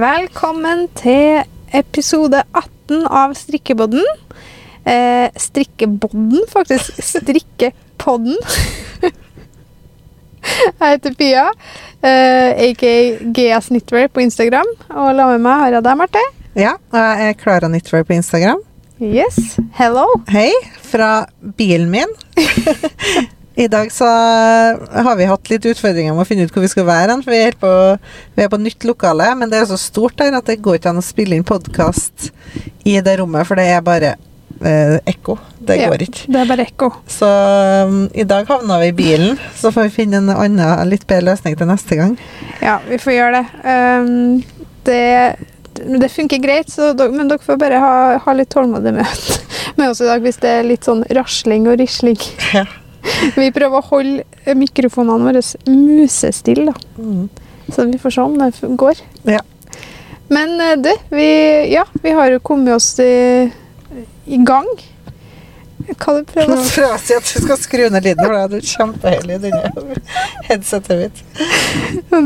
Velkommen til episode 18 av Strikkebodden. Eh, strikkebodden, faktisk. Strikkepodden. Jeg heter Pia, eh, aka Gea Knitwear på Instagram. Og la med meg har jeg deg, Marte. Ja, og jeg er Klara Knitwear på Instagram. Yes, hello. Hei, fra bilen min. I dag så har vi hatt litt utfordringer med å finne ut hvor vi skal være. hen, For vi er, på, vi er på nytt lokale, men det er så stort der at det går ikke an å spille inn podkast i det rommet, for det er bare eh, ekko. Det Ja, går ikke. Det er bare ekko. Så um, i dag havna vi i bilen, så får vi finne en annen, litt bedre løsning til neste gang. Ja, vi får gjøre det. Um, det, det funker greit, så dere, men dere får bare ha, ha litt tålmodighet med, med oss i dag hvis det er litt sånn rasling og risling. Ja. Vi prøver å holde mikrofonene våre musestille, da. Mm. Så vi får se om det går. Ja. Men eh, du, vi, ja, vi har jo kommet oss i, i gang. Hva du prøver å prøver å si at du skal skru ned lyden, for det du kjempehøy i denne headsetet mitt.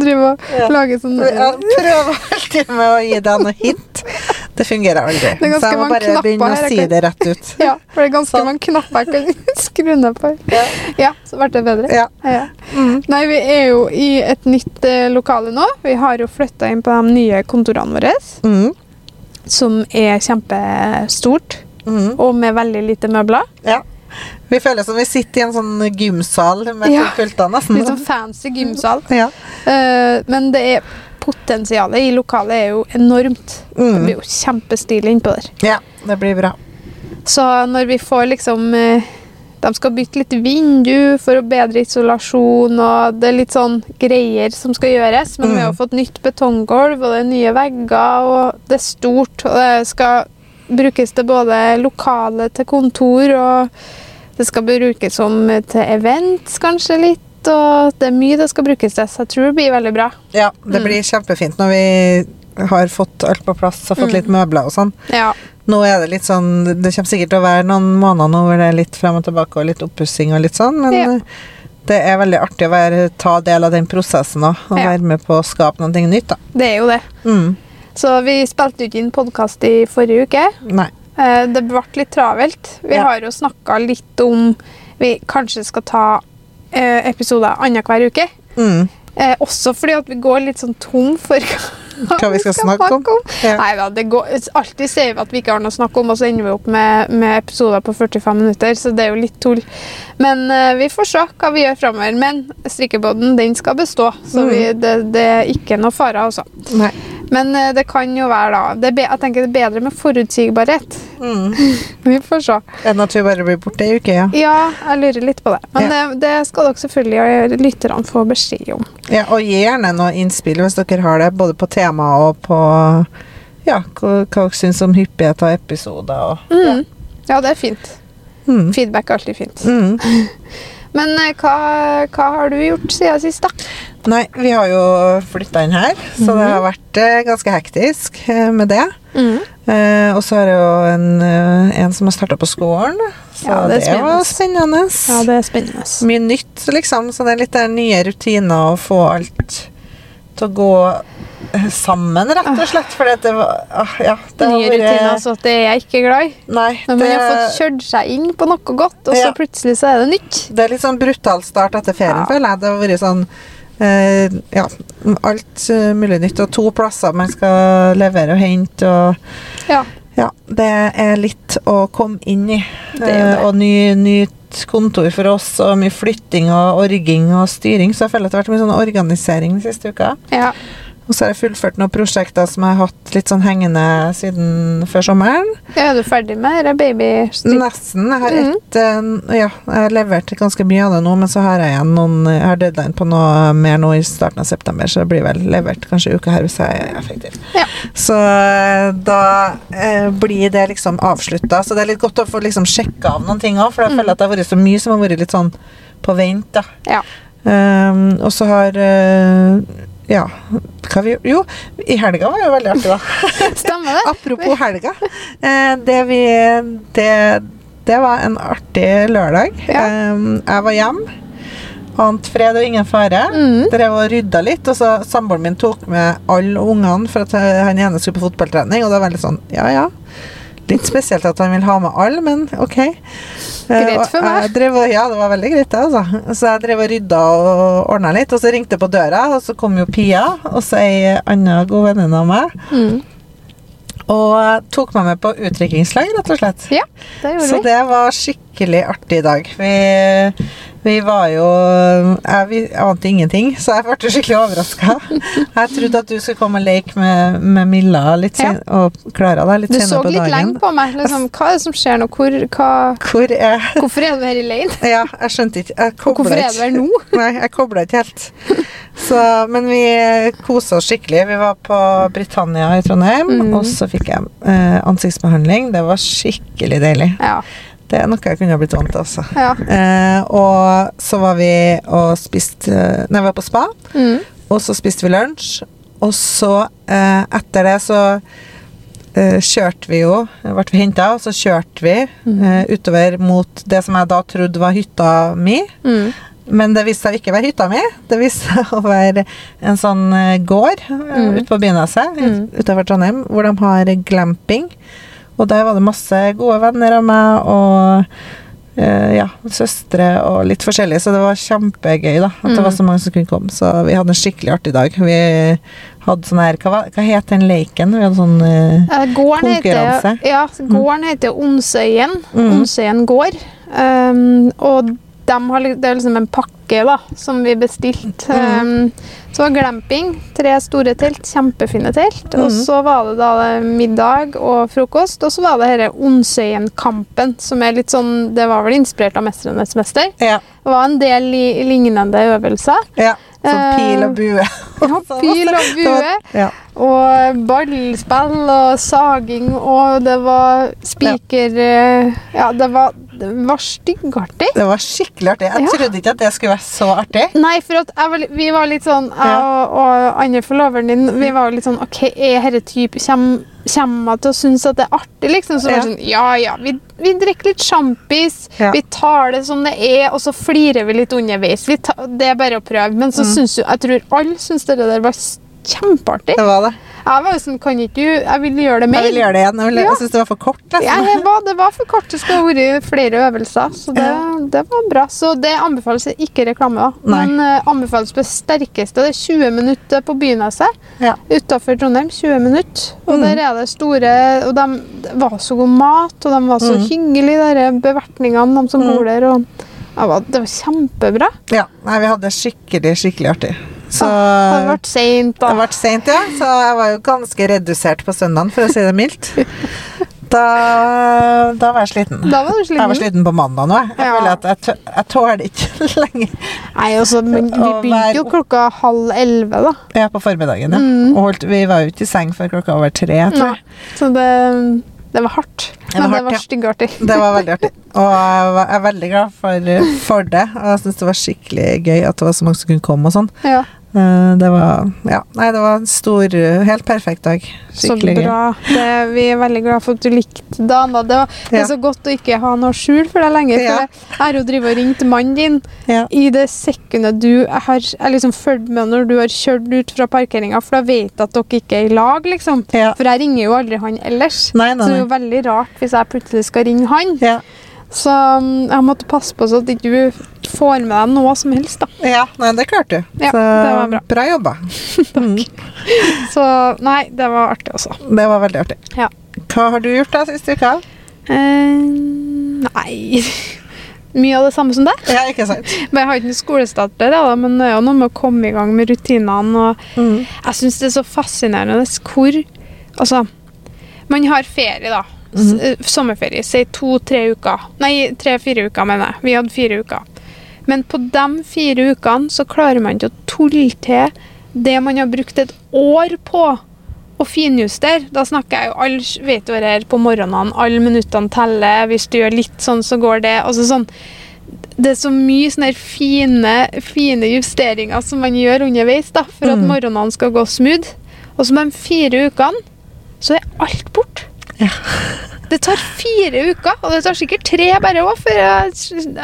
drive og Ja. lage sånn Jeg prøver alltid med å gi deg noe hint. Det fungerer aldri. Det Så jeg må bare begynne å si det rett ut. Ja, for det er ganske Sånn. mange knapper jeg kan skru ned på. Ja. Ja, så ble det bedre. Ja. Ja. Mm. Nei, vi er jo i et nytt eh, lokale nå. Vi har jo flytta inn på de nye kontorene våre, Mm. som er kjempestort, Mm. og med veldig lite møbler. Ja. Vi føler som vi sitter i en sånn gymsal med Ja. pulter, nesten. Litt sånn fancy gymsal. Ja. Eh, men det er potensialet i lokalet er jo enormt. Det Mm. blir jo kjempestilig innpå der. ja, det blir bra. Så når vi får liksom eh, De skal bytte litt vindu for å bedre isolasjon, og det er litt sånn greier som skal gjøres. Men vi har Mm. fått nytt betonggulv, og det er nye vegger, og det er stort. Og det skal brukes til både lokale til kontor, og det skal brukes som til events kanskje litt. Og det er mye det skal brukes til, så jeg tror det blir veldig bra. Ja, det Mm. blir kjempefint når vi har fått alt på plass og fått Mm. litt møbler og sånn. Ja. Nå er det litt sånn Det kommer sikkert til å være noen måneder nå hvor det er litt frem og tilbake og litt oppussing og litt sånn, men Ja. det er veldig artig å være, ta del av den prosessen òg, og Ja. være med på å skape noe nytt, da. Det er jo det. Mm. Så vi spilte jo ikke inn podkast i forrige uke. Nei. Eh, Det ble litt travelt. Vi Ja. har jo snakka litt om vi kanskje skal ta episoder annenhver uke. Mm. Eh, også fordi at vi går litt sånn tom for Hva vi skal snakke om. Ja. Nei da, det går Alltid sier vi at vi ikke har noe å snakke om, og så ender vi opp med, med episoder på 45 minutter, så det er jo litt tull. Men uh, vi får se hva vi gjør framover. Men strikkebåten, den skal bestå, så Mm. vi, det, det er ikke noe fare, altså. Nei. Men uh, det kan jo være, da det be, Jeg tenker det er bedre med forutsigbarhet. Mm. Vi får se. Enn at vi bare blir borte ei uke, ja. Ja, jeg lurer litt på det. Men det, det skal dere selvfølgelig eh, lytterne få beskjed om. ja. Og gjerne noe innspill hvis dere har det, både på tema og på ja, hva, hva dere syns om hyppighet av episoder og Mm. Ja, det er fint. mm. Feedback er alltid fint. Mm. Men eh, hva, hva har du gjort siden sist, da? Nei, vi har jo flytta inn her, så det har vært eh, ganske hektisk eh, med det. Eh, og så er det jo en, en som har starta på skolen, så Ja, det det, var spennende. Ja, det er spennende. Mye nytt, liksom, så det er litt der nye rutiner å få alt til å gå eh, sammen, rett og slett. For det var ah, Ja, det Nye vært- rutiner, altså. Det er jeg ikke glad i. Nei, Når man har fått kjørt seg inn på noe godt, og så plutselig så er det nytt. det er litt sånn brutal start etter ferien, Ja. føler jeg. Det har vært sånn eh, ja, alt eh, mulig nytt. Og to plasser man skal levere og hente. og Ja. Ja, det er litt å komme inn i. Det det. Eh, og ny, nytt kontor for oss, og mye flytting og orging og styring. Så jeg føler at det har vært mye sånn organisering den siste uka. ja. Og så har jeg fullført noen prosjekter som jeg har hatt litt sånn hengende siden før sommeren. Ja, Er du ferdig med det babystrikk? Nesten. Jeg har Mhm. ett eh, Ja, jeg har levert ganske mye av det nå, men så har jeg igjen noen Jeg har deadline på noe mer nå i starten av september, så det blir vel levert kanskje uka her hvis jeg er effektiv. Ja. Så eh, da eh, blir det liksom avslutta. Så det er litt godt å få liksom sjekka av noen ting òg, for jeg Mm. føler at det har vært så mye som har vært litt sånn på vent, da. Ja. Um, og så har eh, Ja, vi Jo, i helga var jo veldig artig, da. Stemmer det? Apropos helga. Eh, det vi det, det var en artig lørdag. Ja. Eh, jeg var hjemme. Ant fred og ingen fare. Mm. Drev og rydda litt, og så samboeren min tok med alle ungene for at han ene skulle på fotballtrening, og det var veldig sånn ja ja. Litt spesielt at han vil ha med alle, men ok. Greit Eh, for meg. Drev, ja, det var veldig greit, det, altså. Så jeg drev og rydda og ordna litt, og så ringte på døra, og så kom jo Pia, og så ei anna god venninne av meg, Mm. og tok meg med på utdrikningslag, rett og slett. Ja, det gjorde Så vi. det var skikkelig artig dag. Vi, vi var jo Jeg, vi ante ingenting, så jeg ble skikkelig overraska. Jeg trodde at du skulle komme og leke med, med Milla litt Ja. sen, og Klara da, litt Du så litt dagen. lenge på meg. Liksom, hva er det som skjer nå? Hvor, hva, Hvor er hvorfor er du her i leir? Ja, jeg skjønte ikke. Jeg Og hvorfor er du her nå? Nei, jeg kobla ikke helt. Så, men vi kosa oss skikkelig. Vi var på Britannia i Trondheim, Mm. og så fikk jeg eh, ansiktsbehandling. Det var skikkelig deilig. Ja. Det er noe jeg kunne ha blitt vant til, altså. ja. Eh, og så var vi og spiste eh, Nei, vi var på spa, Mm. og så spiste vi lunsj. Og så, eh, etter det, så eh, kjørte vi jo Ble vi henta, og så kjørte vi mm. eh, utover mot det som jeg da trodde var hytta mi. Mm. Men det viste seg ikke å være hytta mi. Det viste seg å være en sånn eh, gård Mm. ute på Byneset Mm. utenfor Trondheim, hvor de har glamping. Og der var det masse gode venner av meg og eh, ja, søstre og litt forskjellig, så det var kjempegøy da, at det Mm. var så mange som kunne komme. Så vi hadde en skikkelig artig dag. Vi hadde sånn her, hva, hva het den leiken? Vi hadde sånn eh, gården konkurranse. heter, ja, gården heter Onsøyen. Mm. Onsøyen gård. Um, og de har, det er liksom en pakke da, som vi bestilte. Mm. Um, så var glamping, tre store telt, kjempefine telt. Og Mm. så var det da middag og frokost. Og så var det denne Onsøyen-kampen, som er litt sånn Det var vel inspirert av 'Mesternes mester'. ja, Det var en del li lignende øvelser. ja, Som pil og Eh, bue. Ja, pil og bue. Ja. Og ballspill og saging, og det var spiker eh, Ja, det var, det var styggartig. Det var skikkelig artig. Jeg Ja. trodde ikke at det skulle være så artig. Nei, for at jeg vi var litt sånn Jeg og, og andre forloveren din Vi var litt sånn OK, er dette type Kommer jeg til å synes at det er artig, liksom? Så var det sånn Ja, ja, vi, vi drikker litt sjampis, Ja. vi tar det som det er, og så flirer vi litt underveis. Vi tar, det er bare å prøve. Men så Mm. syns jo Jeg tror alle syns det der var kjempeartig. Det var det. Jeg var jo sånn Kan ikke du Jeg vil gjøre det mer. Jeg vil gjøre det igjen. Jeg, vil, Ja. jeg synes det var for kort. Ja, det var, det var for kort. Det skulle vært flere øvelser. Så det, det var bra. Så det anbefales ikke reklame, da. Nei. Men uh, anbefales på det sterkeste. Det er 20 minutter på Byneset Ja. utafor Trondheim. 20 minutter. Og Mm. der er det store Og de det var så god mat, og de var så Mm. hyggelige, de bevertningene, de som Mm. bor der. Og ja, var- det var kjempebra. Ja. Nei, vi hadde det skikkelig, skikkelig artig. Så Ah, hadde vært seint, det har da. vært sent, ja. Så jeg var jo ganske redusert på søndagen, for å si det mildt. Da, da var jeg sliten. Da var du sliten. Jeg var sliten. på mandag nå. Jeg Ja. at jeg, jeg tåler ikke lenger. Nei, altså, men vi begynte jo klokka halv elleve, da. Ja, på formiddagen, ja. Mm. Holdt, vi var jo ikke i seng før klokka over tre, tror jeg. Så det, det var hardt. Det var Men det var var ja. styggartig. Det var veldig artig. Og jeg var- jeg er veldig glad for, for det. Og jeg syns det var skikkelig gøy at det var så mange som kunne komme og sånn. Ja, Det var Ja, nei, det var en stor, helt perfekt dag. så Skikkelig gøy. bra. Det, vi er veldig glad for at du likte det. Da. Det, var, det Ja. er så godt å ikke ha noe skjul for deg lenger. For Ja. jeg har jo drevet og ringt mannen din Ja. i det sekundet du har jeg liksom fulgt med når du har kjørt ut fra parkeringa, for da vet jeg at dere ikke er i lag, liksom. Ja. For jeg ringer jo aldri han ellers. Nei, Så nei, det er jo veldig rart hvis jeg plutselig skal ringe han. Ja. Så um, jeg måtte passe på så at ikke du får med deg noe som helst, da. ja, nei, det klarte du. Ja, Så det var bra. jobba. Takk. Så nei, det var artig, også. det var veldig artig. Ja. Hva har du gjort da siste uka? Eh, nei Mye av det samme som deg. Ja, ikke sant? Men Jeg har ikke noen skolestarter, da, men det er jo noe med å komme i gang med rutinene. og Mm. Jeg syns det er så fascinerende hvor Altså, man har ferie, da. Mm eh, sommerferie. Si to-tre uker. Nei, tre-fire uker, mener jeg. Vi hadde fire uker. Men på de fire ukene så klarer man ikke å tulle til det man har brukt et år på å finjustere. Da snakker jeg jo Alle vet jo her på morgenene. Alle minuttene teller. Hvis du gjør litt sånn, så går det. Altså sånn det er så mye sånne fine, fine justeringer som man gjør underveis da, for at Mm. morgenene skal gå smooth. Og så med de fire ukene så er alt bort. Ja. Det tar fire uker, og det tar sikkert tre bare òg. For jeg,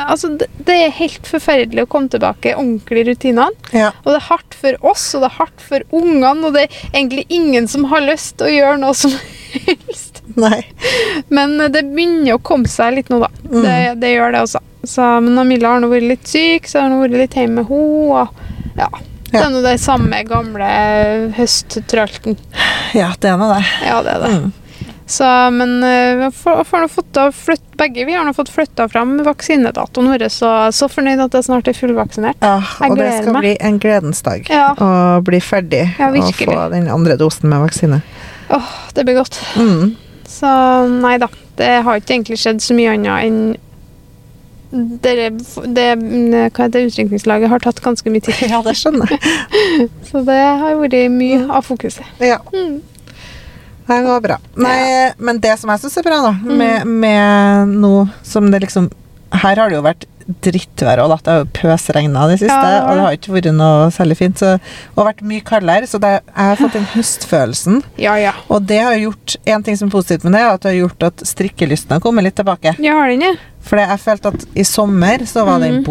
altså, det, er helt forferdelig å komme tilbake ordentlig i rutinene. Ja. Og det er hardt for oss, og det er hardt for ungene, og det er egentlig ingen som har lyst til å gjøre noe som helst. Nei. Men eh, det begynner å komme seg litt nå, da. Mm. Det, det gjør det også. Så, men Amilla har nå vært litt syk, så har hun vært litt hjemme med henne. Og ja. Det er nå det samme gamle høsttralten. Ja, det er nå det. Ja, det er det. Mm. Så, men eh, vi har, nå fått flytt, begge vi har nå fått flytta fram vaksinedatoen vår, så jeg er så fornøyd at jeg snart er fullvaksinert. Ja, og det skal meg. bli en gledens dag Ja. å bli ferdig Ja, og få den andre dosen med vaksine. Åh, det blir godt. Mm. Så nei da. Det har ikke egentlig skjedd så mye annet enn dere, det, hva heter det, utrykningslaget har tatt ganske mye tid. Ja, det skjønner jeg. Så det har vært mye av fokuset. Ja, Mm. Det går bra. Nei, men det som jeg syns er bra, da, Mm. med, med noe som det liksom Her har det jo vært drittvær, og det har jo pøsregna det siste, Ja, det og det det. har ikke vært noe særlig fint. Så, og vært mye kaldere, så det, jeg har fått den høstfølelsen. Ja, ja. Og det har gjort En ting som er positivt med det, er at det har gjort at strikkelysten har kommet litt tilbake. Jeg har den, jeg. For jeg følte at i sommer så var den Mhm.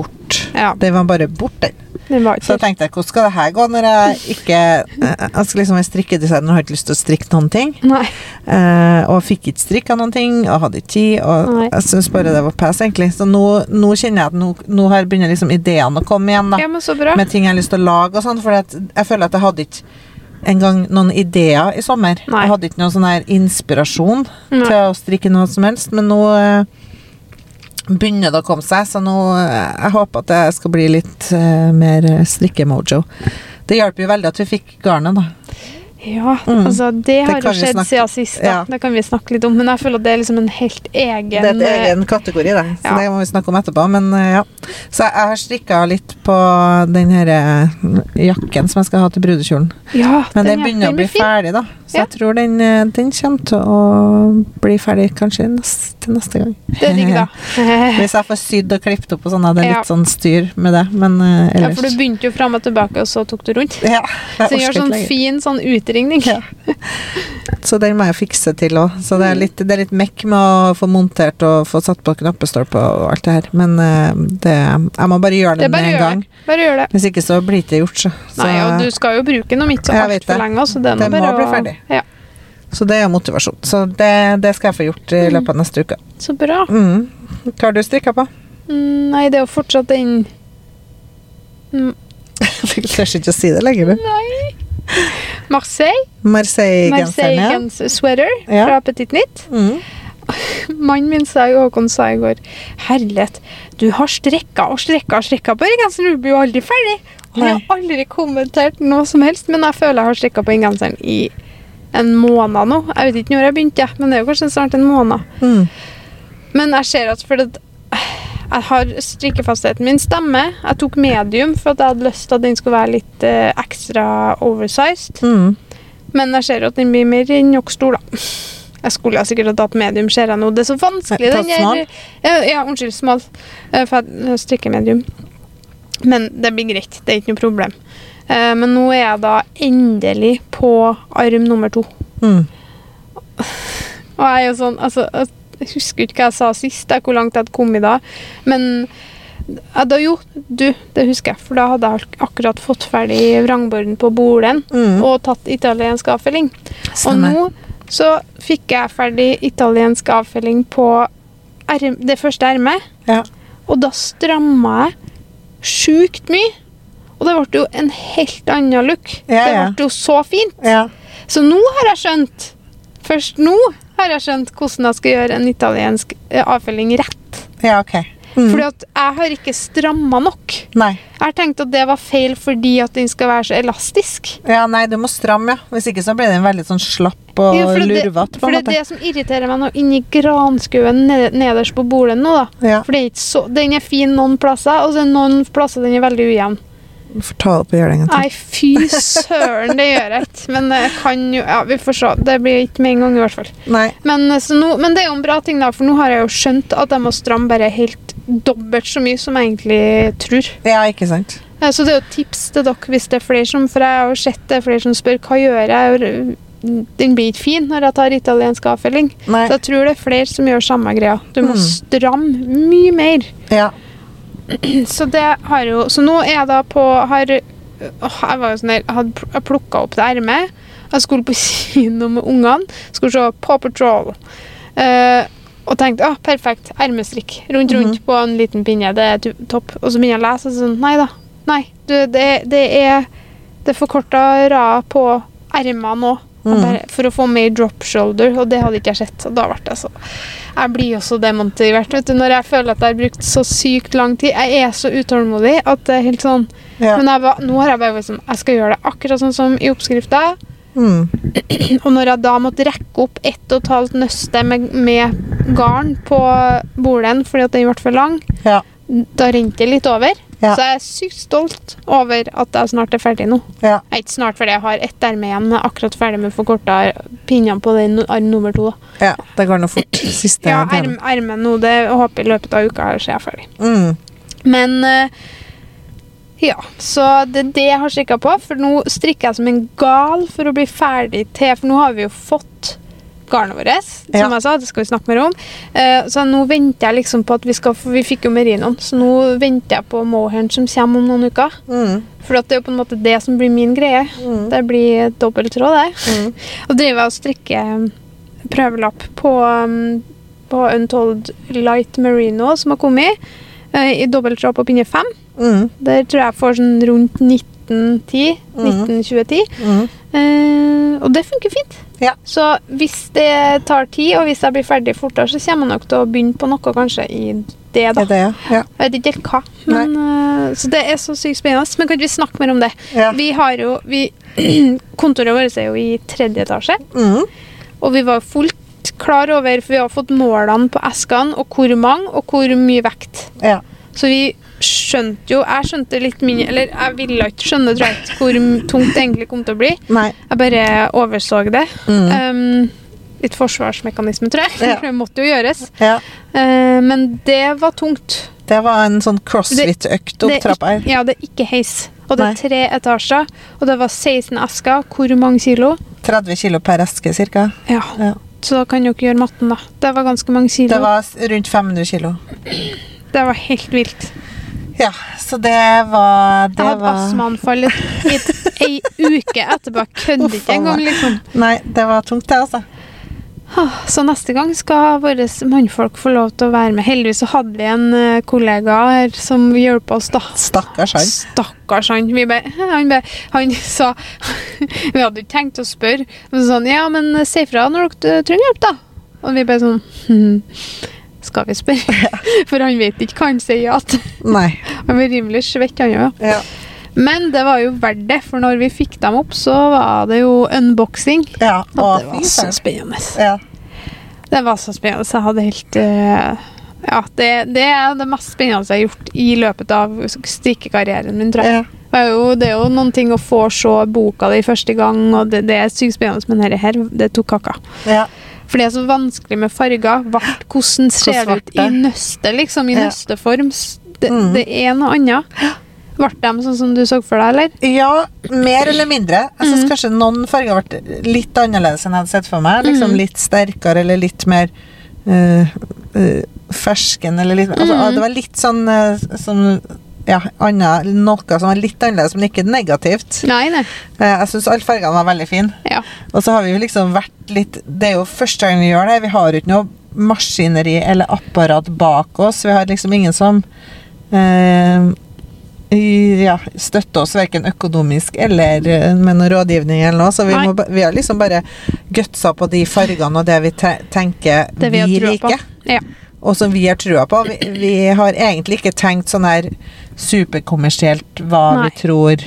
Ja, Den var bare borte. Så jeg tenkte hvordan skal det her gå når jeg ikke eh, Jeg skal liksom være strikkedesigner og har ikke lyst til å strikke noen ting. Eh, og fikk ikke strikka noen ting og hadde ikke tid. Og Nei. jeg syns bare det var pes, egentlig. Så nå, nå kjenner jeg at nå, nå har begynner liksom ideene å komme igjen, da. Ja, men så bra. Med ting jeg har lyst til å lage og sånn. For jeg føler at jeg hadde ikke engang noen ideer i sommer. Nei. Jeg hadde ikke noen sånn her inspirasjon Nei. til å strikke noe som helst. Men nå eh, begynner det å komme seg, så nå eh, jeg håper at det skal bli litt uh, mer strikkemojo. Det hjelper jo veldig at vi fikk garnet, da. Ja, Mm. altså det har det jo skjedd snakke- siden sist. Ja. Det kan vi snakke litt om. Men jeg føler at det er liksom en helt egen Det er en egen kategori, det. Så Ja. det må vi snakke om etterpå. Men uh, ja. Så jeg har strikka litt på den her eh, jakken som jeg skal ha til brudekjolen. Ja, Men den den begynner å bli ferdig, da. Så jeg tror den, eh, den kommer til å bli ferdig kanskje neste, til neste gang. Det er digg, da. Hvis jeg får sydd og klippet opp og sånn, hadde jeg litt sånn styr med det. Men eh, Ja, for du begynte jo fram og tilbake, og så tok du rundt. Ja, Så jeg gjør sånn lenger. fin sånn utringning. Ja. Så den må jeg fikse til òg. Så det er Mm. litt, det er litt mekk med å få montert og få satt på knappestolpe og alt det her. Men uh, det, jeg må bare gjøre Det det bare med en gang. det. Bare gjør det. Hvis ikke så blir det ikke gjort, så. så Nei, og du skal jo bruke noe mitt så altfor lenge, så det er nå Det må bli ferdig. Ja, Så det er motivasjon. Så det, det skal jeg få gjort i løpet av neste uke. så bra. Mm. Hva har du strikka på? Mm, Nei, det er jo fortsatt den mm, Jeg tør ikke å si det lenger, du. Nei. Marseille. Marseille-genseren. Marseille sweater Ja. fra Petit Nytt. Mm. Mannen min sa jo, Håkon sa i går Herlighet, du har strekka og strekka og strekka på genseren, du blir jo aldri ferdig. Og jeg har aldri kommentert noe som helst, men jeg føler jeg har strikka på den genseren i en måned nå. Jeg vet ikke når jeg begynte, men det er jo kanskje snart en måned. Mm. Men jeg ser at fordi jeg har strikkefastheten min stemmer. Jeg tok medium for at jeg hadde lyst til at den skulle være litt eh, ekstra oversized. Mm. Men jeg ser at den blir mer enn nok stor, da. Jeg skulle ha sikkert ha tatt medium, ser jeg nå. Det er så vanskelig. Tatt den der- smal? Ja, ja, unnskyld, smal. Eh, For jeg strikker medium. Men det blir greit. Det er ikke noe problem. Eh, Men nå er jeg da endelig på arm nummer to. Mm. Og jeg er jo sånn, altså Jeg husker ikke hva jeg sa sist, hvor langt jeg hadde kommet da. Men ja, da, jo, du, det husker jeg. For da hadde jeg akkurat fått ferdig vrangborden på Bolen Mm. og tatt italiensk avfelling. Og nå så fikk jeg ferdig italiensk avfelling på erm, det første ermet. Ja. Og da stramma jeg sjukt mye. Og det ble jo en helt annen look. Ja, det ble jo så fint. Ja. Så nå har jeg skjønt Først nå har jeg skjønt hvordan jeg skal gjøre en italiensk avfølging rett. ja, ok. Mm. Fordi at jeg har ikke stramma nok. Nei. Jeg har tenkt at det var feil fordi at den skal være så elastisk. Ja, nei, du må stramme, ja. Hvis ikke så blir den veldig sånn slapp og lurvete, For det er det som irriterer meg nå inni granskauen ned- nederst på bordet nå, da. Ja. For det ikke så, den er fin noen plasser, og så er noen plasser den er veldig ujevn. Du får ta opp og gjøre det en gang til. Nei, fy søren, det gjør jeg ikke. Men jeg kan jo Ja, vi får se. Det blir ikke med en gang, i hvert fall. Men, eh, så nå, men det er jo en bra ting, da, for nå har jeg jo skjønt at jeg må stramme bare helt dobbelt så mye som jeg egentlig tror. Ja, ikke sant. Eh, Så det er jo et tips til dere hvis det er flere som For jeg har jo sett det er flere som spør hva gjør jeg den blir ikke fin når jeg tar italiensk avfelling. Nei. Så jeg tror det er flere som gjør samme greia. Du må Mm. stramme mye mer. Ja. Så det har jo Så nå er jeg da på har, åh, Jeg var jo sånn der hadde pl- plukka opp det ermet. Jeg skulle på kino med ungene. Skulle se Paw Patrol. Uh, og tenkte ah, perfekt, ermestrikk rundt rundt på en liten pinne. Det er topp. Og så begynner jeg å lese, og så sånn Nei da. Nei. Du, det, det er Det forkorta rad på ermene òg. Mm. For å få mer drop shoulder, og det hadde ikke jeg sett. Og da ble jeg så Jeg blir jo så demotivert vet du, når jeg føler at jeg har brukt så sykt lang tid. Jeg er så utålmodig at det er helt sånn ja. Men jeg, nå har jeg bare sånn Jeg skal gjøre det akkurat sånn som i oppskrifta. Mm. Og når jeg da måtte rekke opp ett og et halvt nøste med, med garn på bordet fordi at den ble for lang, ja. da rente det litt over. Ja. Så jeg er sykt stolt over at jeg snart er ferdig nå. ja. Jeg er ikke snart fordi jeg har ett erme igjen. men Jeg er akkurat ferdig med å forkorte pinnene på den arm nummer to. Ja, det går nå fort. Siste Ja, arm, armen nå, det jeg håper i løpet av uka så er jeg ferdig. Mm. Men eh, ja, så det er det jeg har strikka på. For nå strikker jeg som en gal for å bli ferdig til For nå har vi jo fått garnet vårt, som Ja. jeg sa. Det skal vi snakke mer om. Eh, så nå venter jeg liksom på at vi skal vi fikk jo merinoen, så nå venter jeg på mohairen som kommer om noen uker. Mm. For det er jo på en måte det som blir min greie. Mm. Det blir dobbelttråd, det. Mm. Og driver jeg og strikker prøvelapp på, um, på Untold Light Merino som har kommet eh, i dobbelttråd på pinne fem. Mm. Der tror jeg får sånn rundt 1910. Mm. 1920-10. Mm. Eh, og det funker fint. Ja. Så hvis det tar tid, og hvis jeg blir ferdig fortere, så kommer jeg nok til å begynne på noe kanskje i det, da. Det, ja. Jeg vet ikke helt hva. Men, uh, så det er så sykt spennende. Men kan ikke vi snakke mer om det? ja. Vi har jo vi, Kontoret vårt er jo i tredje etasje. Mm. Og vi var fullt klar over, for vi har fått målene på eskene, og hvor mange, og hvor mye vekt. ja. Så vi skjønte jo Jeg skjønte litt mindre Eller jeg ville ikke skjønne tror jeg, hvor tungt det egentlig kom til å bli. Nei. Jeg bare overså det. Mm. Um, litt forsvarsmekanisme, tror jeg. Ja. For det måtte jo gjøres. Ja. Uh, men det var tungt. Det var en sånn crossfit-økt opp trappa her. Ja, det er ikke heis. Og det er tre etasjer, og det var 16 esker. Hvor mange kilo? 30 kilo per eske, cirka. Ja. Ja. Så da kan dere gjøre matten, da. Det var ganske mange kilo. Det var rundt 500 kilo. Det var helt vilt. Ja, så det var Jeg hadde var astmaanfall ei uke etterpå. Jeg kødder ikke engang, liksom. Nei, det var tungt, det, altså. Ah, Så neste gang skal våre mannfolk få lov til å være med. Heldigvis så hadde vi en eh, kollega her som hjalp oss, da. Stakkars han. Stakkars han. Vi be, han, be, han sa Vi hadde ikke tenkt å spørre. Men sånn, ja, men si fra når dere trenger hjelp, da. Og vi bare sånn hm, Skal vi spørre? For han vet ikke hva han sier ja til. Han blir rimelig svett, han òg. Ja. Men det var jo verdt det, for når vi fikk dem opp, så var det jo unboxing. ja. Og det var så spennende. Ja. Det var så spennende. Jeg hadde helt eh, Ja, det, det er det mest spennende jeg har gjort i løpet av strikkekarrieren min, tror jeg. Ja. Det er, jo, det er jo noen ting å få se boka di første gang, og det, det er sykt spennende, men dette her, det tok kaka. ja. For det er så vanskelig med farger. Vart, hvordan ser det ut i nøste, liksom? I Ja. nøsteform. Det, Mm. det er noe annet. Ble de sånn som du så for deg, eller? Ja, mer eller mindre. Jeg syns mm. kanskje noen farger ble litt annerledes enn jeg hadde sett for meg. Liksom mm. Litt sterkere eller litt mer eh, eh, fersken eller litt altså, Mhm. Det var litt sånn eh, som ja, annet, noe som var litt annerledes, men ikke negativt. Nei, nei. Eh, jeg syns alle fargene var veldig fine. Ja. Og så har vi jo liksom vært litt Det er jo første gang vi gjør det. Vi har jo ikke noe maskineri eller apparat bak oss. Vi har liksom ingen som eh, ja, støtter oss verken økonomisk eller eh, med noe rådgivning eller noe. Så vi, må, vi har liksom bare gutsa på de fargene og det vi te tenker Det vi vi liker. Ja. Og som vi har trua på. Vi, vi har egentlig ikke tenkt sånn her superkommersielt hva Nei. vi tror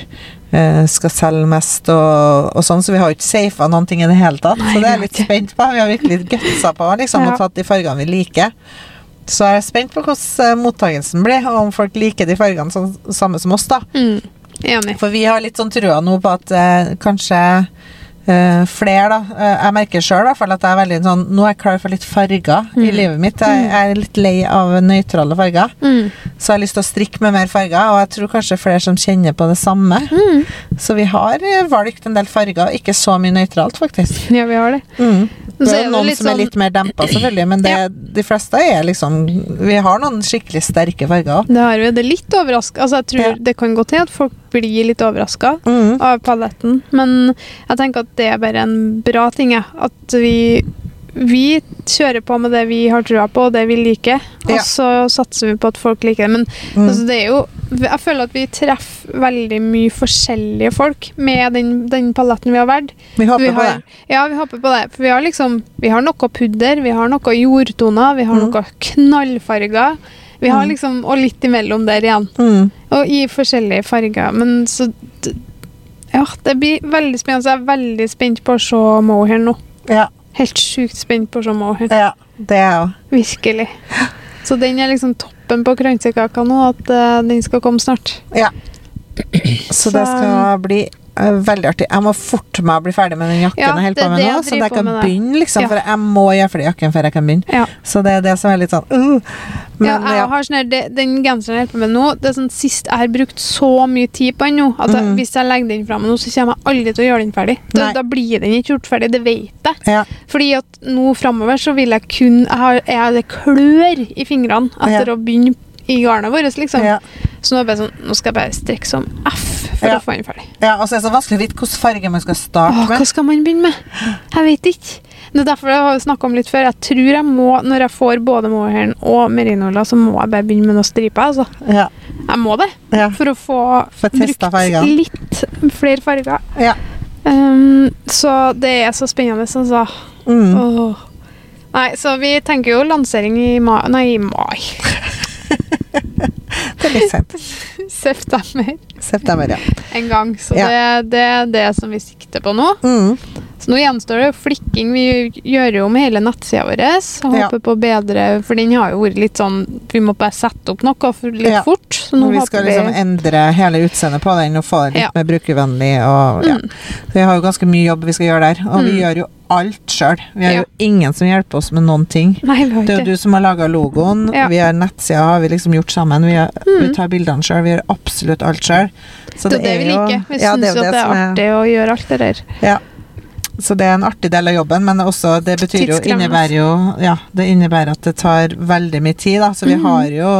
eh, skal selge mest og, og sånn, så vi har jo ikke safa noen ting i det hele tatt. Nei, så det er jeg litt spent på. Vi har virkelig gutsa på liksom, Ja. og tatt de fargene vi liker. Så jeg er spent på hvordan mottakelsen mottagelsen blir, og om folk liker de fargene sånn, samme som oss. da. Mm. For vi har litt sånn trua nå på at eh, kanskje eh, flere, da. Uh, jeg merker sjøl at jeg er veldig sånn Nå er jeg klar for litt farger i Mm. livet mitt. Jeg er litt lei av nøytrale farger. Mm. Så jeg har lyst til å strikke med mer farger, og jeg tror kanskje flere som kjenner på det samme. Mm. Så vi har eh, valgt en del farger, ikke så mye nøytralt, faktisk. Ja, vi har det. Mm. Det er er noen det som er sånn- litt mer dempa, selvfølgelig, men det, Ja. de fleste er liksom Vi har noen skikkelig sterke farger òg. Det har vi. Det er litt overraska. Altså, jeg tror Ja. det kan gå til at folk blir litt overraska Mm. av paletten, men jeg tenker at det er bare en bra ting, Ja. At vi vi kjører på med det vi har trua på, og det vi liker. Og Ja. så satser vi på at folk liker det. Men Mm. altså, det er jo Jeg føler at vi treffer veldig mye forskjellige folk med den, den paletten vi har valgt. Vi håper Vi på det. ja, vi håper på det. For vi har liksom Vi har noe pudder, vi har noe jordtoner, vi har Mm. noe knallfarger. Vi har Mm. liksom Og litt imellom der igjen. Mm. Og i forskjellige farger. Men så Ja, det blir veldig spennende. Så jeg er veldig spent på å se mohair nå. Ja, Helt sjukt spent på å se mohair. ja, det er jeg òg. Virkelig. Så den er liksom toppen på kransekaka nå, at uh, den skal komme snart. Ja. Så det skal bli veldig artig. Jeg må forte meg å bli ferdig med den jakken Ja, jeg holder er på med nå, så jeg kan begynne, liksom. Ja. For jeg må gjøre ferdig jakken før jeg kan begynne. Ja. Så det er det som er litt sånn uh. ja, Men jeg ja. har sånn her, det, Den genseren jeg holder på med nå, det er sånn sist jeg har brukt så mye tid på den nå, at jeg, Mhm. hvis jeg legger den fra meg nå, så kommer jeg aldri til å gjøre den ferdig. Da, da blir den ikke gjort ferdig, det vet jeg. Fordi at nå framover så vil jeg kun Jeg har, jeg det klør i fingrene etter å begynne i garnet vårt, liksom. Så nå sånn Nå skal jeg bare strekke som F for Ja. å få den ferdig. ja, og så er det så vanskelig å vite hvilken farge man skal starte Åh, hva skal man begynne med? Jeg vet ikke. Det er derfor jeg har snakka om litt før. Jeg tror jeg må, når jeg får både mohairen og merinola, så må jeg bare begynne med noen striper. Altså. Ja. Jeg må det. Ja. For å få For brukt farger. litt flere farger. Ja. Um, så det er så spennende, altså. Mm. Oh. Nei, så vi tenker jo lansering i mai Nei, i mai. Det er litt sent. September September, ja. en gang. Så Ja. det, det er det som vi sikter på nå. Mm. Så nå gjenstår det flikking. Vi gjør med hele nettsida vår. Og Ja. håper på bedre For den har jo vært litt sånn Vi må bare sette opp noe litt Ja. fort. Så nå vi skal vi liksom endre hele utseendet på den og få det litt Ja. mer brukervennlig. Og, ja. Mm. Vi har jo ganske mye jobb vi skal gjøre der, og vi Mm. gjør jo alt sjøl. Vi har Ja. jo ingen som hjelper oss med noen ting. Nei, Det er jo du som har laga logoen, Ja. vi har nettsida har vi liksom gjort sammen. Vi, har, Mm. vi tar bildene sjøl, vi gjør absolutt alt sjøl. Så Det er det vi liker. Vi ja, syns jo at det er artig å gjøre alt det der. Ja. Så det er en artig del av jobben, men også det betyr jo, innebærer jo Ja, det innebærer at det tar veldig mye tid, da. Så vi mm. har jo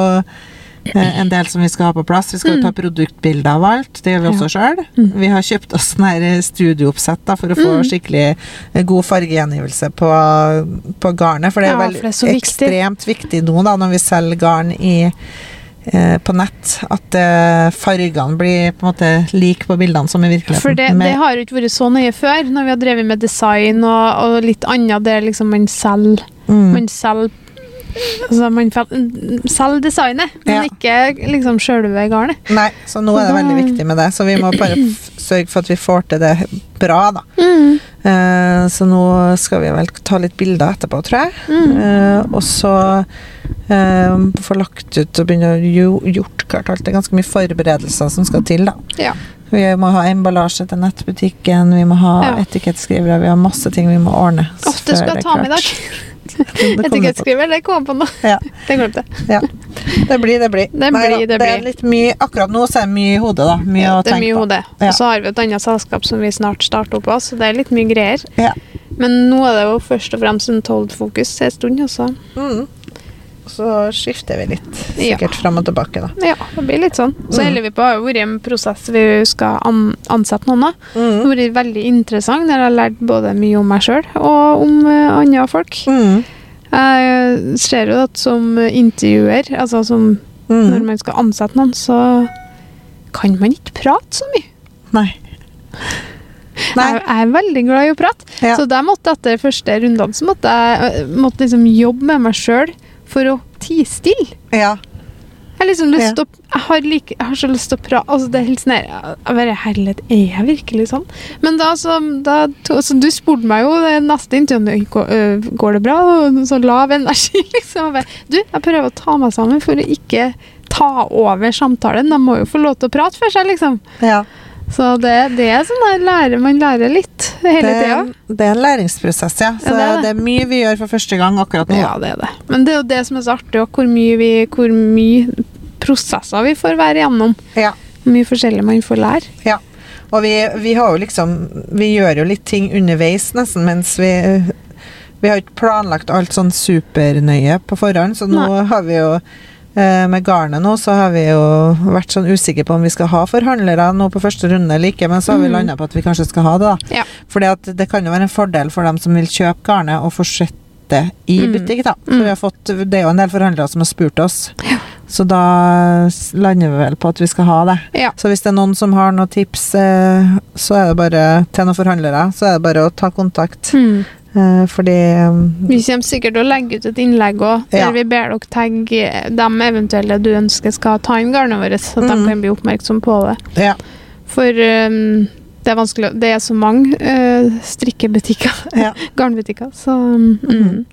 eh, en del som vi skal ha på plass. Vi skal jo ta produktbilder av alt. Det gjør vi Mm. Ja. også sjøl. Mm. Vi har kjøpt oss sånn her studiooppsett da, for å få Mm. skikkelig eh, god fargegjengivelse på, på garnet. For det er Ja, veldig ekstremt viktig nå da, når vi selger garn i eh, på nett, at eh, fargene blir på en måte like på bildene som i virkeligheten. For det, det har jo ikke vært så nøye før, når vi har drevet med design og, og litt annet der liksom man selger mm. Man selv, Altså, man selger designet, men Ja. ikke liksom sjølve garnet. Nei, så nå er det veldig viktig med det. Så vi må bare sørge for at vi får til det bra, da. Mm. Eh, så nå skal vi vel ta litt bilder etterpå, tror jeg. Mm. Eh, og så eh, få lagt ut og begynne å gjort klart alt. Det er ganske mye forberedelser som skal til, da. Ja. Vi må ha emballasje til nettbutikken, vi må ha Ja. etikettskrivere, vi har masse ting vi må ordne. Åh, det skal jeg ta med i dag. Klart. Det det kom jeg på nå. Ja. Det glemte jeg. Ja. Det blir, det blir. Det blir, da, det er blir. litt mye Akkurat nå så er det mye i hodet, da. Mye Ja, å det tenke på. hodet. Ja. Og så har vi et annet selskap som vi snart starter opp av, så det er litt mye greier. Ja. Men nå er det jo først og fremst en Told-fokus en stund, altså. Mm. Så skifter vi litt, Ja. sikkert fram og tilbake, da. Ja, det blir litt sånn. Så Mm. holder vi på å ha vært en prosess vi skal an ansette noen av. Det Mm. har vært veldig interessant. Der jeg har lært både mye om meg sjøl og om uh, andre folk. Mm. Jeg ser jo at som intervjuer, altså som når Mm. man skal ansette noen, så kan man ikke prate så mye. Nei. Nei. Jeg, jeg er veldig glad i å prate. Ja. Så der måtte etter første rundene så måtte jeg øh, måtte liksom jobbe med meg sjøl for å tie stille. Ja. Jeg liksom Ja. å jeg har, like, jeg har så lyst til å prate altså Det er helt sånn jeg bare, Herlighet, er jeg virkelig sånn? Men da, så, da to, så Du spurte meg jo det neste intervju går, går det bra. Så lav energi, liksom. Bare, du, jeg prøver å ta meg sammen for å ikke ta over samtalen. De må jo få lov til å prate for seg, liksom. ja. Så det, det er sånn der lærer, man lærer litt. hele tida. Det, det er en læringsprosess, ja. Så Ja, det er det, det. er mye vi gjør for første gang akkurat nå. Ja, det er det. Men det er jo det som er så artig, hvor mye, vi, hvor mye prosesser vi får være igjennom. Ja. Hvor mye forskjellig man får lære. Ja. Og vi, vi har jo liksom Vi gjør jo litt ting underveis, nesten, mens vi Vi har ikke planlagt alt sånn supernøye på forhånd, så nå Nei. har vi jo med garnet nå, så har vi jo vært sånn usikre på om vi skal ha forhandlere nå på første runde eller ikke, men så har vi Mhm. landa på at vi kanskje skal ha det, da. Ja. Fordi at det kan jo være en fordel for dem som vil kjøpe garnet, og fortsette i Mm. butikk, da. For Mm. vi har fått, det er jo en del forhandlere som har spurt oss, så da lander vi vel på at vi skal ha det. Ja. Så hvis det er noen som har noen tips, eh, så er det bare til noen forhandlere, så er det bare å ta kontakt. Hmm. Eh, fordi um, Vi kommer sikkert til å legge ut et innlegg òg, der Ja. vi ber dere tagge dem eventuelle du ønsker skal ta inn garnet vårt, så Mm. de kan bli oppmerksom på det. Ja. For um, det er vanskelig Det er så mange uh, strikkebutikker, ja. garnbutikker, så um, mm. Mhm.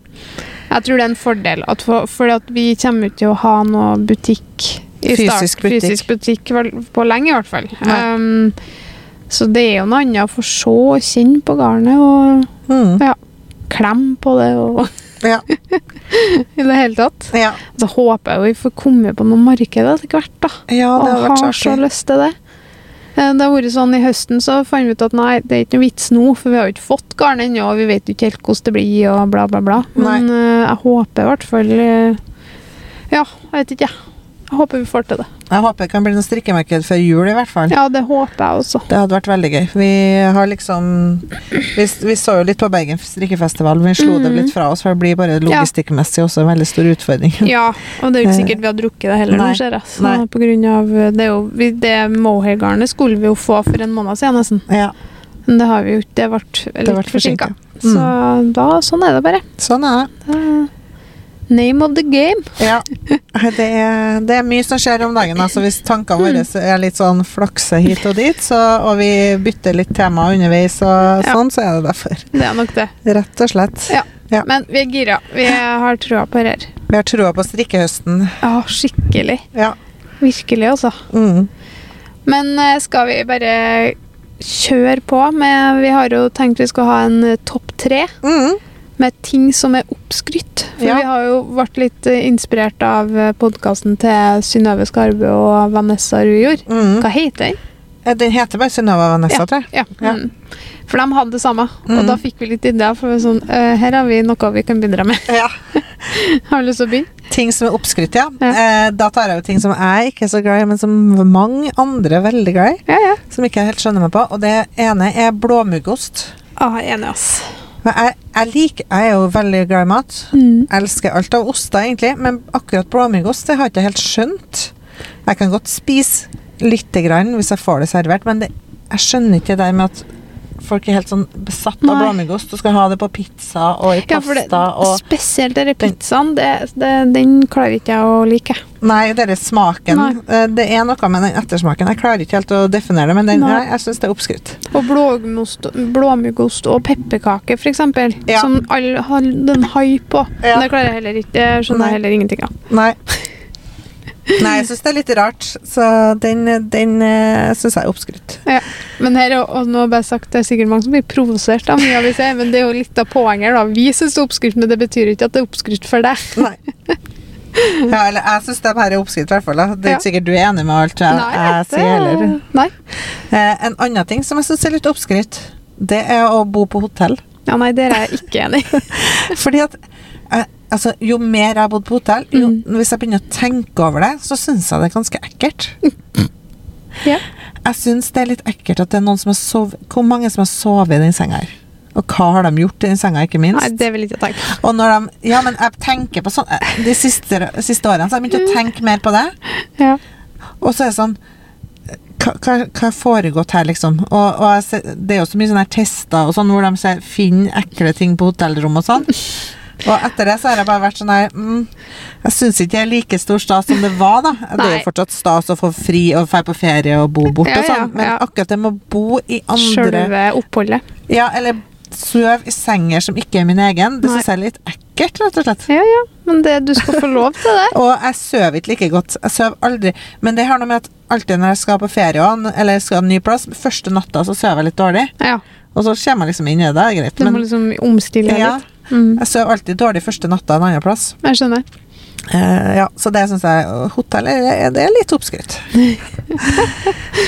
Jeg tror det er en fordel, at for, for at vi kommer ikke til å ha noe butikk i Fysisk butikk. Fysisk butikk på lenge, i hvert fall. Um, så det er jo noe annet å få se og kjenne på garnet, og Mm. Klemme på det, og ja. i det hele tatt. ja. Så håper jeg vi får komme på noe marked etter hvert, da. Ja, det har og vært har så så lyst til det. Eh, Det har vært sånn I høsten så fant vi ut at nei, det er ikke noe vits nå, for vi har jo ikke fått garn ennå, og vi vet jo ikke helt hvordan det blir, og bla, bla, bla. Men uh, jeg håper i hvert fall uh, Ja, jeg vet ikke, jeg. Jeg håper vi får til det. Jeg håper det kan bli noe strikkemarked før jul, i hvert fall. Ja, det håper jeg også. Det hadde vært veldig gøy. Vi har liksom Vi, vi så jo litt på Bergen strikkefestival, men vi slo det Mhm. litt fra oss, for det blir bare logistikkmessig også en veldig stor utfordring. Ja, og det er jo ikke sikkert vi har drukket det heller Nei. nå, ser jeg. Så Nei. på grunn av eh, Det, jo, vi, det mohair-garnet skulle vi jo få for en måned siden, nesten. Ja, Men det har vi jo ikke. Det ble litt forsinka. Mm. Så da, sånn er det bare. sånn er det. Det Name of the game. Ja. Det er, det er mye som skjer om dagen. Altså hvis tankene våre er litt sånn flakse hit og dit, så, og vi bytter litt tema underveis og Ja. sånn, så er det derfor. Det er nok det. Rett og slett. Ja. Ja. Men vi er gira. Vi har trua på det her. Vi har troa på strikkehøsten. Ja, skikkelig. Ja. Virkelig, altså. Mm. Men eh, skal vi bare kjøre på med Vi har jo tenkt vi skal ha en eh, topp tre Mm. Med ting som er oppskrytt. For Ja. vi har jo vært litt eh, inspirert av podkasten til Synnøve Skarbe og Vanessa Rujord. Mm. Hva heter den? Eh, Den heter bare Synnøve Vanessa, tror jeg. Ja. Ja. Mm. For de hadde det samme, og Mhm. da fikk vi litt ideer. For sånn, eh, her har vi noe vi kan bidra med. Ja. Har du lyst til å begynne? Ting som er oppskrytt, ja. Ja. Eh, da tar jeg jo ting som jeg ikke er så glad i, men som mange andre er veldig glad i. Ja, ja. Som ikke jeg helt skjønner meg på. Og det ene er blåmuggost. Ah, enig, ass. Men Jeg, jeg, liker, jeg er jo veldig glad i mat. Mm. Elsker alt av oster, egentlig, men akkurat blåmuggost det har jeg ikke helt skjønt. Jeg kan godt spise lite grann hvis jeg får det servert, men det, jeg skjønner ikke det der med at folk er helt sånn besatt av blåmuggost og skal ha det på pizza og i Ja, for det, pasta og spesielt denne pizzaen, det, det, den klarer ikke jeg å like. Nei, er smaken. Nei. Eh, Det er noe med den ettersmaken. Jeg klarer ikke helt å definere det, men den, Nei. jeg syns det er oppskrytt. Og blåmuggost, blåmuggost og pepperkake, for eksempel. Ja. Som alle har den hai på. Ja. Det klarer jeg heller ikke. Det skjønner jeg heller ingenting av. Nei. Nei, jeg syns det er litt rart, så den, den uh, syns jeg er oppskrytt. Ja. Men her, er- og nå bare sagt, det er sikkert mange som blir provosert av mye av vi ser, men det er jo litt av poenget. da. Vi syns det er oppskrytt, men det betyr ikke at det er oppskrytt for deg. Nei. Ja, eller jeg syns det her er oppskrytt, i hvert fall. da. Det er Ja. sikkert du er enig med alt jeg, jeg det- sier heller. Nei. Eh, en annen ting som jeg syns er litt oppskrytt, det er å bo på hotell. Ja, nei, der er jeg ikke enig. Fordi at eh, altså, jo mer jeg har bodd på hotell, jo, Mm. hvis jeg begynner å tenke over det, så syns jeg det er ganske ekkelt. Ja. Jeg syns det er litt ekkelt at det er noen som har sovet Hvor mange som har sovet i den senga her? Og hva har de gjort i den senga, ikke minst? Nei, det vil ikke tenke. Og når de Ja, men jeg tenker på sånn eh, De siste, siste årene så har jeg begynt å tenke mer på det. Ja. Og så er det sånn hva, hva, hva har foregått her, liksom? Og, og jeg ser, det er jo så mye sånne tester og sånn, hvor de ser, finner ekle ting på hotellrom og sånn. Og etter det så har jeg bare vært sånn her mm, Jeg syns ikke det er like stor stas som det var, da. Det er jo fortsatt stas å få fri og dra på ferie og bo borte Ja, og sånn, men ja. akkurat det med å bo i andre Sjølve oppholdet. Ja, eller sove i senger som ikke er min egen, det Nei. syns jeg er litt ekkelt, rett og slett. Ja, ja, men det, du skal få lov til det. Og jeg sover ikke like godt. Jeg sover aldri. Men det har noe med at alltid når jeg skal på ferie eller skal ha en ny plass, første natta så sover jeg litt dårlig. Ja. Og så kommer jeg liksom inn i det, det er greit. Du må liksom omstille deg ja, litt. Mm. jeg sover alltid dårlig første natta en annen plass. Jeg skjønner. Uh, ja, så det syns jeg Hotell er, det er litt oppskrytt.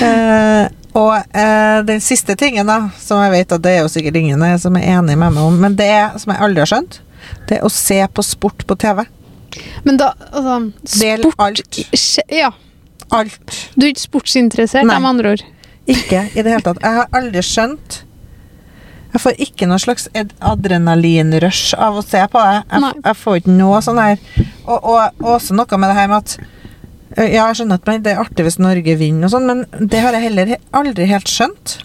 uh, og uh, den siste tingen, da, som jeg vet at det er jo sikkert ingen som er enig med meg om, men det som jeg aldri har skjønt, det er å se på sport på TV. Men da, altså Sport alt. Ja. Alt. Du er ikke sportsinteressert, med andre ord. Ikke i det hele tatt. Jeg har aldri skjønt Jeg får ikke noe slags adrenalinrush av å se på det. Jeg, jeg får ikke noe sånn her Og, og, og også noe med det her med at ø, Ja, jeg skjønner at det er artig hvis Norge vinner og sånn, men det har jeg heller aldri helt skjønt.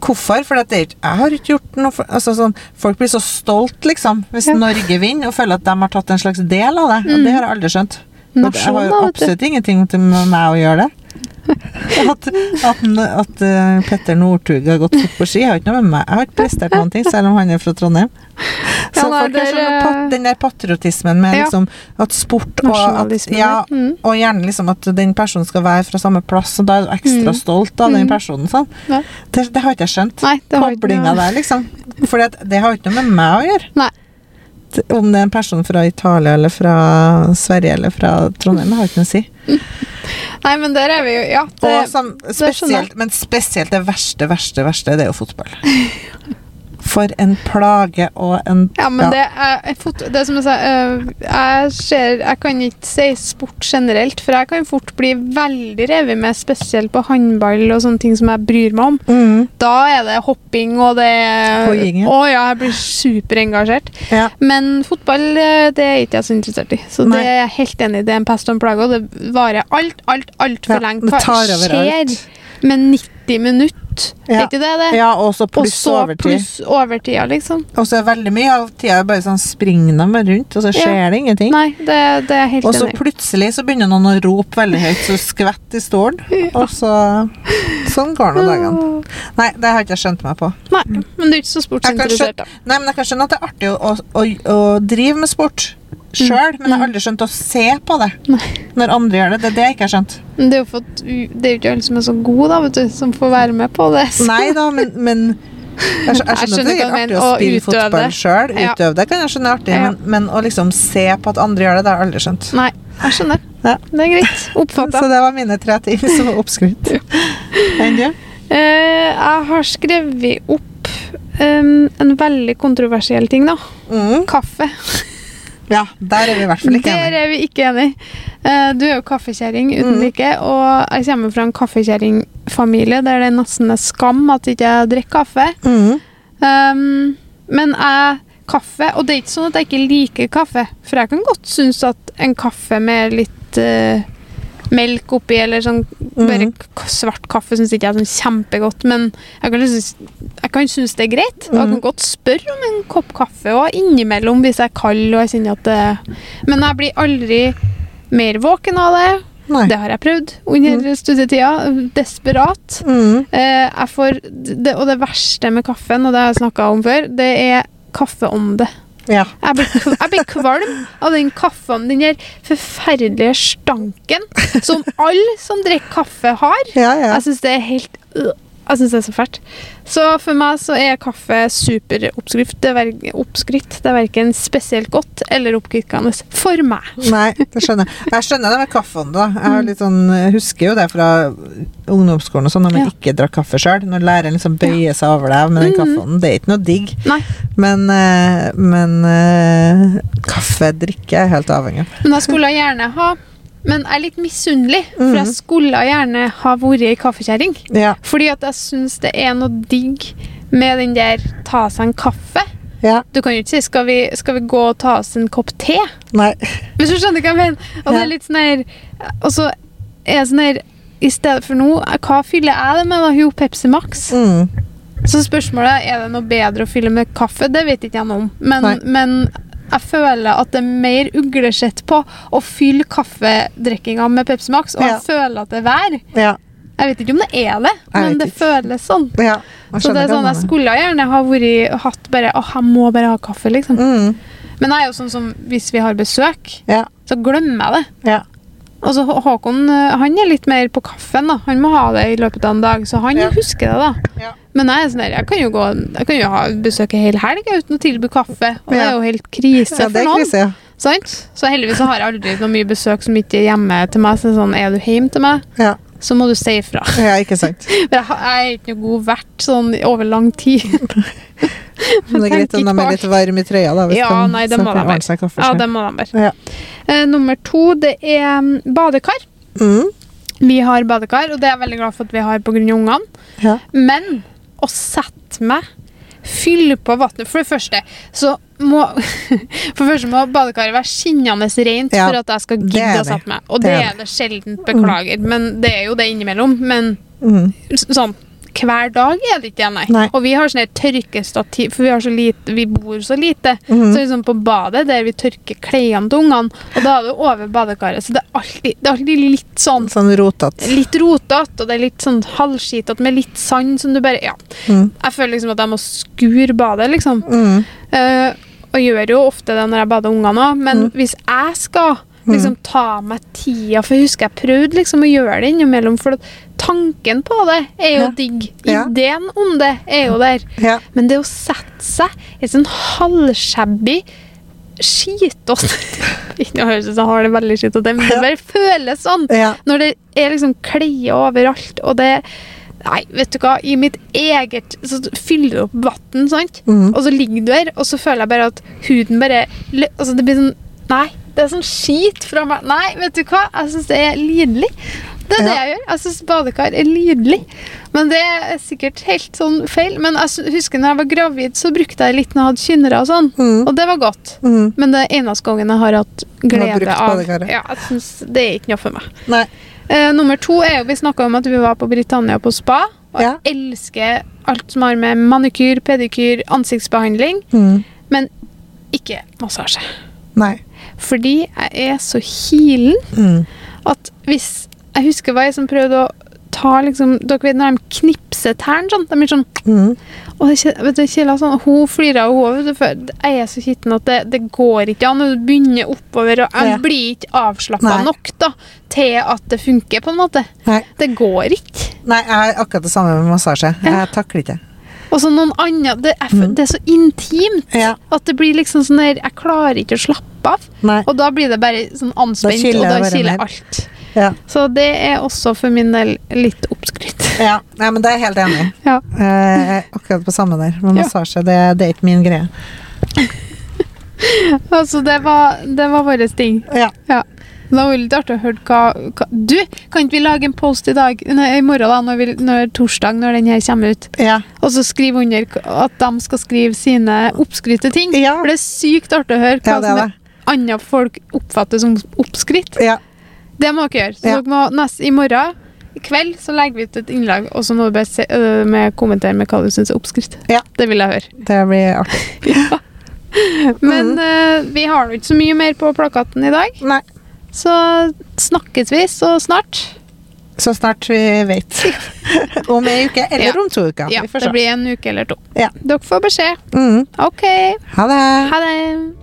Hvorfor? For det jeg har ikke gjort noe for, altså sånn, Folk blir så stolt, liksom, hvis Ja. Norge vinner, og føler at de har tatt en slags del av det. Og det har jeg aldri skjønt. Nasjon, det- har jo absolutt ingenting til meg å gjøre det. At, at, at eh, Petter Northug har gått fort på ski, har ikke noe med meg Jeg har ikke prestert noen ting, selv om han er fra Trondheim. Så Ja, nei, folk er, sånn pat, den der patriotismen med Ja. liksom at sport og at, ja, Mm. og gjerne liksom at den personen skal være fra samme plass, og da er du ekstra Mm. stolt av den Mm. personen. Sånn. Det, det har ikke jeg skjønt. Koblinga der, liksom. For det har ikke noe med meg å gjøre. Nei. Det- Om det er en person fra Italia eller fra Sverige eller fra Trondheim, har ikke noe å si. Nei, men der er vi jo Ja. Det, Og som, spesielt, men spesielt det verste, verste, verste, det er jo fotball. For en plage og en Ja, men det er fot- Det er som jeg sa, øh, jeg ser Jeg kan ikke si sport generelt, for jeg kan fort bli veldig revet med, spesielt på håndball og sånne ting som jeg bryr meg om. Mm, Da er det hopping, og det Hoiing, ja. Å ja, jeg blir superengasjert. ja. Men fotball, øh, det er ikke jeg så interessert i. Så Nei. det er jeg helt enig i. Det er en pest og en plage, og det varer alt, alt, altfor Ja, lenge. Hva skjer med 90 minutter? Ja. Er ikke det det? ja, og så pluss overtid. pluss overtida, liksom. Og så er veldig mye av tida bare sånn springer de bare rundt, og så Ja. skjer det ingenting. Nei, det, det er helt Og så plutselig så begynner noen å rope veldig høyt, så skvett i stolen. Og så Sånn går nå dagene. Nei, det har ikke jeg skjønt meg på. Nei, men du er ikke så sportsinteressert, da. Nei, men jeg kan skjønne at det er artig å, å, å, å drive med sport sjøl, men jeg har aldri skjønt å se på det når andre gjør det. Det er det jeg ikke har skjønt. Men det er jo, for at, det er jo ikke alle som er så gode, da, vet du, som får være med på det. så- Nei da, men, men jeg, skjø- jeg skjønner at det er artig å spille fotball sjøl. Utøve det kan jeg skjønne er artig, Ja. men, men å liksom se på at andre gjør det, det har jeg aldri skjønt. Nei, jeg skjønner. Ja. Det er greit. Oppfatta. Så det var mine tre ting som var oppskrytt. Enn du? Eh, jeg har skrevet opp um, en veldig kontroversiell ting, da. Mm. Kaffe. Ja, der er vi i hvert fall ikke enige. Der er vi ikke enige. Eh, du er jo kaffekjerring uten Mm. like, og jeg kommer fra en kaffekjerringfamilie der det nesten er skam at jeg ikke drikker kaffe. Mm. Um, men jeg Kaffe Og det er ikke sånn at jeg ikke liker kaffe, for jeg kan godt synes at en kaffe med litt eh, melk oppi, eller sånn bare Mhm. k- svart kaffe, syns ikke jeg er sånn kjempegodt. Men jeg kan, synes, jeg kan synes det er greit. Og jeg Mhm. kan godt spørre om en kopp kaffe og innimellom hvis jeg er kald og jeg kjenner at det Men jeg blir aldri mer våken av det. Nei. Det har jeg prøvd under studietida. Desperat. Mm. Eh, får, det, og det verste med kaffen, og det har jeg snakka om før, det er kaffeånde. Ja. Jeg blir, jeg blir kvalm av den kaffen, den der forferdelige stanken som alle som drikker kaffe, har. Ja, ja. Jeg syns det er helt øh, Jeg synes det er så fælt. Så for meg så er kaffe superoppskrift. Det er ver- Det er verken spesielt godt eller oppkvikkende for meg. Nei, det skjønner jeg. Jeg skjønner det med kaffen, da. Jeg har litt sånn, husker jo det fra ungdomsskolen og sånn, når man Ja. ikke drakk kaffe sjøl. Når læreren liksom bøyer seg over deg med den Mhm. kaffen. Det er ikke noe digg. Nei. Men, eh, men eh, kaffedrikke er helt avhengig av. Men da skulle jeg gjerne ha Men jeg er litt misunnelig, for Mhm. jeg skulle gjerne ha vært ei kaffekjerring. Ja. Fordi at jeg syns det er noe digg med den der ta seg en kaffe. ja. Du kan jo ikke si skal vi, 'skal vi gå og ta oss en kopp te'? Nei. Hvis du skjønner hva jeg mener? Og det er litt sånn her Og så er jeg sånn her I stedet for nå, hva fyller jeg det med? da? Jo, Pepsi Max. Mm. Så spørsmålet er det noe bedre å fylle med kaffe. Det vet ikke jeg noe om. Men, men jeg føler at det er mer uglesett på å fylle kaffedrikkinga med Pepsi Max, og Ja. jeg føler at det er vær. Ja. Jeg vet ikke om det er det, men det ikke. føles sånn. ja. Så det er sånn, Jeg skulle gjerne ha vært, hatt bare Åh, jeg må bare ha kaffe, liksom. Mm. Men jeg er jo sånn som hvis vi har besøk, Ja. så glemmer jeg det. Ja. Og så Håkon eh, han er litt mer på kaffen. da Han må ha det i løpet av en dag, så han Ja. husker det. da Ja. Men jeg, sånn der, jeg, kan jo gå, jeg kan jo ha besøk en hel helg uten å tilby kaffe, og det er jo helt krise Ja, for noen. krise, ja. Sant? Så heldigvis så har jeg aldri noe mye besøk som ikke er hjemme til meg. Så sånn, er du hjemme til meg, ja. så må du si ifra. Ja, ikke sant. For jeg, har- jeg er ikke noe god vert sånn over lang tid. Men det er greit om de er litt varme i trøya, da. Hvis Ja, de nei, det må de kaffe Ja, det må de være. Ja. Uh, nummer to, det er mm, badekar. Mm. Vi har badekar, og det er jeg veldig glad for at vi har pga. ungene. Ja. Men å sette meg Fylle på vannet For det første så må For det første må badekaret være skinnende rent Ja, for at jeg skal gidde å sette meg. Og Det det, er det sjelden. Beklager. Men det er jo det innimellom. Men Mm. sånn hver dag er det ikke det, nei. Nei. Og vi har sånn tørkestativ, for vi, har så lite, vi bor så lite. Mhm. Så liksom på badet der vi tørker klærne til ungene, og da er det over badekaret. Så det er alltid, det er alltid litt sånn Sånn rotete. Litt rotete, og det er litt sånn halvskitete med litt sand som du bare Ja. Mm. Jeg føler liksom at jeg må skure badet, liksom. Mm. Uh, og gjør jo ofte det når jeg bader ungene òg, men Mm. hvis jeg skal liksom ta meg tida For jeg husker jeg prøvde liksom å gjøre det innimellom, for tanken på det er jo Ja. digg. Ja. Ideen om det er jo der. Ja. Men det å sette seg i en sånn halvshabby skitete noe høres ut som jeg har det veldig skitete, men det bare føles sånn. Ja. Når det er liksom klær overalt, og det Nei, vet du hva, i mitt eget Så fyller du opp vann, sant? mm. Og så ligger du her, og så føler jeg bare at huden bare Altså, det blir sånn Nei, det er sånn skit fra meg. Nei, vet du hva? Jeg syns det er lidelig. Det er det jeg gjør. Jeg syns badekar er nydelig. Men det er sikkert helt sånn feil. Men jeg husker når jeg var gravid, så brukte jeg litt når jeg hadde kynnere og sånn. Mm. Og det var godt. Mm. Men det er eneste gangen jeg har hatt glede av. Ja, jeg synes Det er ikke noe for meg. Eh, nummer to er jo Vi snakka om at vi var på Britannia på spa. Og Ja. jeg elsker alt som har med manikyr, pedikyr, ansiktsbehandling, Mm. men ikke massasje. Nei. Fordi jeg er så kilen Mm. at hvis Jeg husker hva jeg som prøvde å ta liksom Dere vet når de knipser tærne sånn? De er sånn Mm. og det, vet du, Kjella sånn, Hun flirer av for Jeg er så kitten at det, det går ikke an. Du begynner oppover, og jeg Ja. blir ikke avslappa nok da, til at det funker, på en måte. Nei. Det går ikke. Nei, jeg har akkurat det samme med massasje. Ja. Jeg takler ikke. Og så noen andre det er, Mm. det er så intimt Ja. at det blir liksom sånn der Jeg klarer ikke å slappe av. Nei. Og da blir det bare sånn anspent, og da kiler alt. Ja. Så det er også for min del litt oppskrytt. ja. Nei, men det er jeg helt enig i. Ja. Eh, akkurat på samme der. Men massasje, det, det er ikke min greie. Altså, det var, det var våre ting. Ja. Ja. Det var litt artig å høre hva, hva Du, kan ikke vi lage en post i dag, nei, i morgen, da, når, vi, når torsdag, når den her kommer ut, Ja. og så skrive under at de skal skrive sine oppskrytte ting? Ja. For det er sykt artig å høre hva Ja, som andre folk oppfatter som oppskrytt. ja. Det må dere gjøre. Så Ja. dere må nest, I morgen i kveld så legger vi ut et innlag, og så må du bare se, øh, med kommentere med hva du syns er oppskrift. Ja. Det vil jeg høre. Det blir artig. Men Mhm. øh, vi har jo ikke så mye mer på plakaten i dag, Nei. så snakkes vi så snart. Så snart vi vet. om ei uke eller Ja. om to uker. Ja, det blir en uke eller to. Ja. Dere får beskjed. Mm. OK. Ha det. Ha det.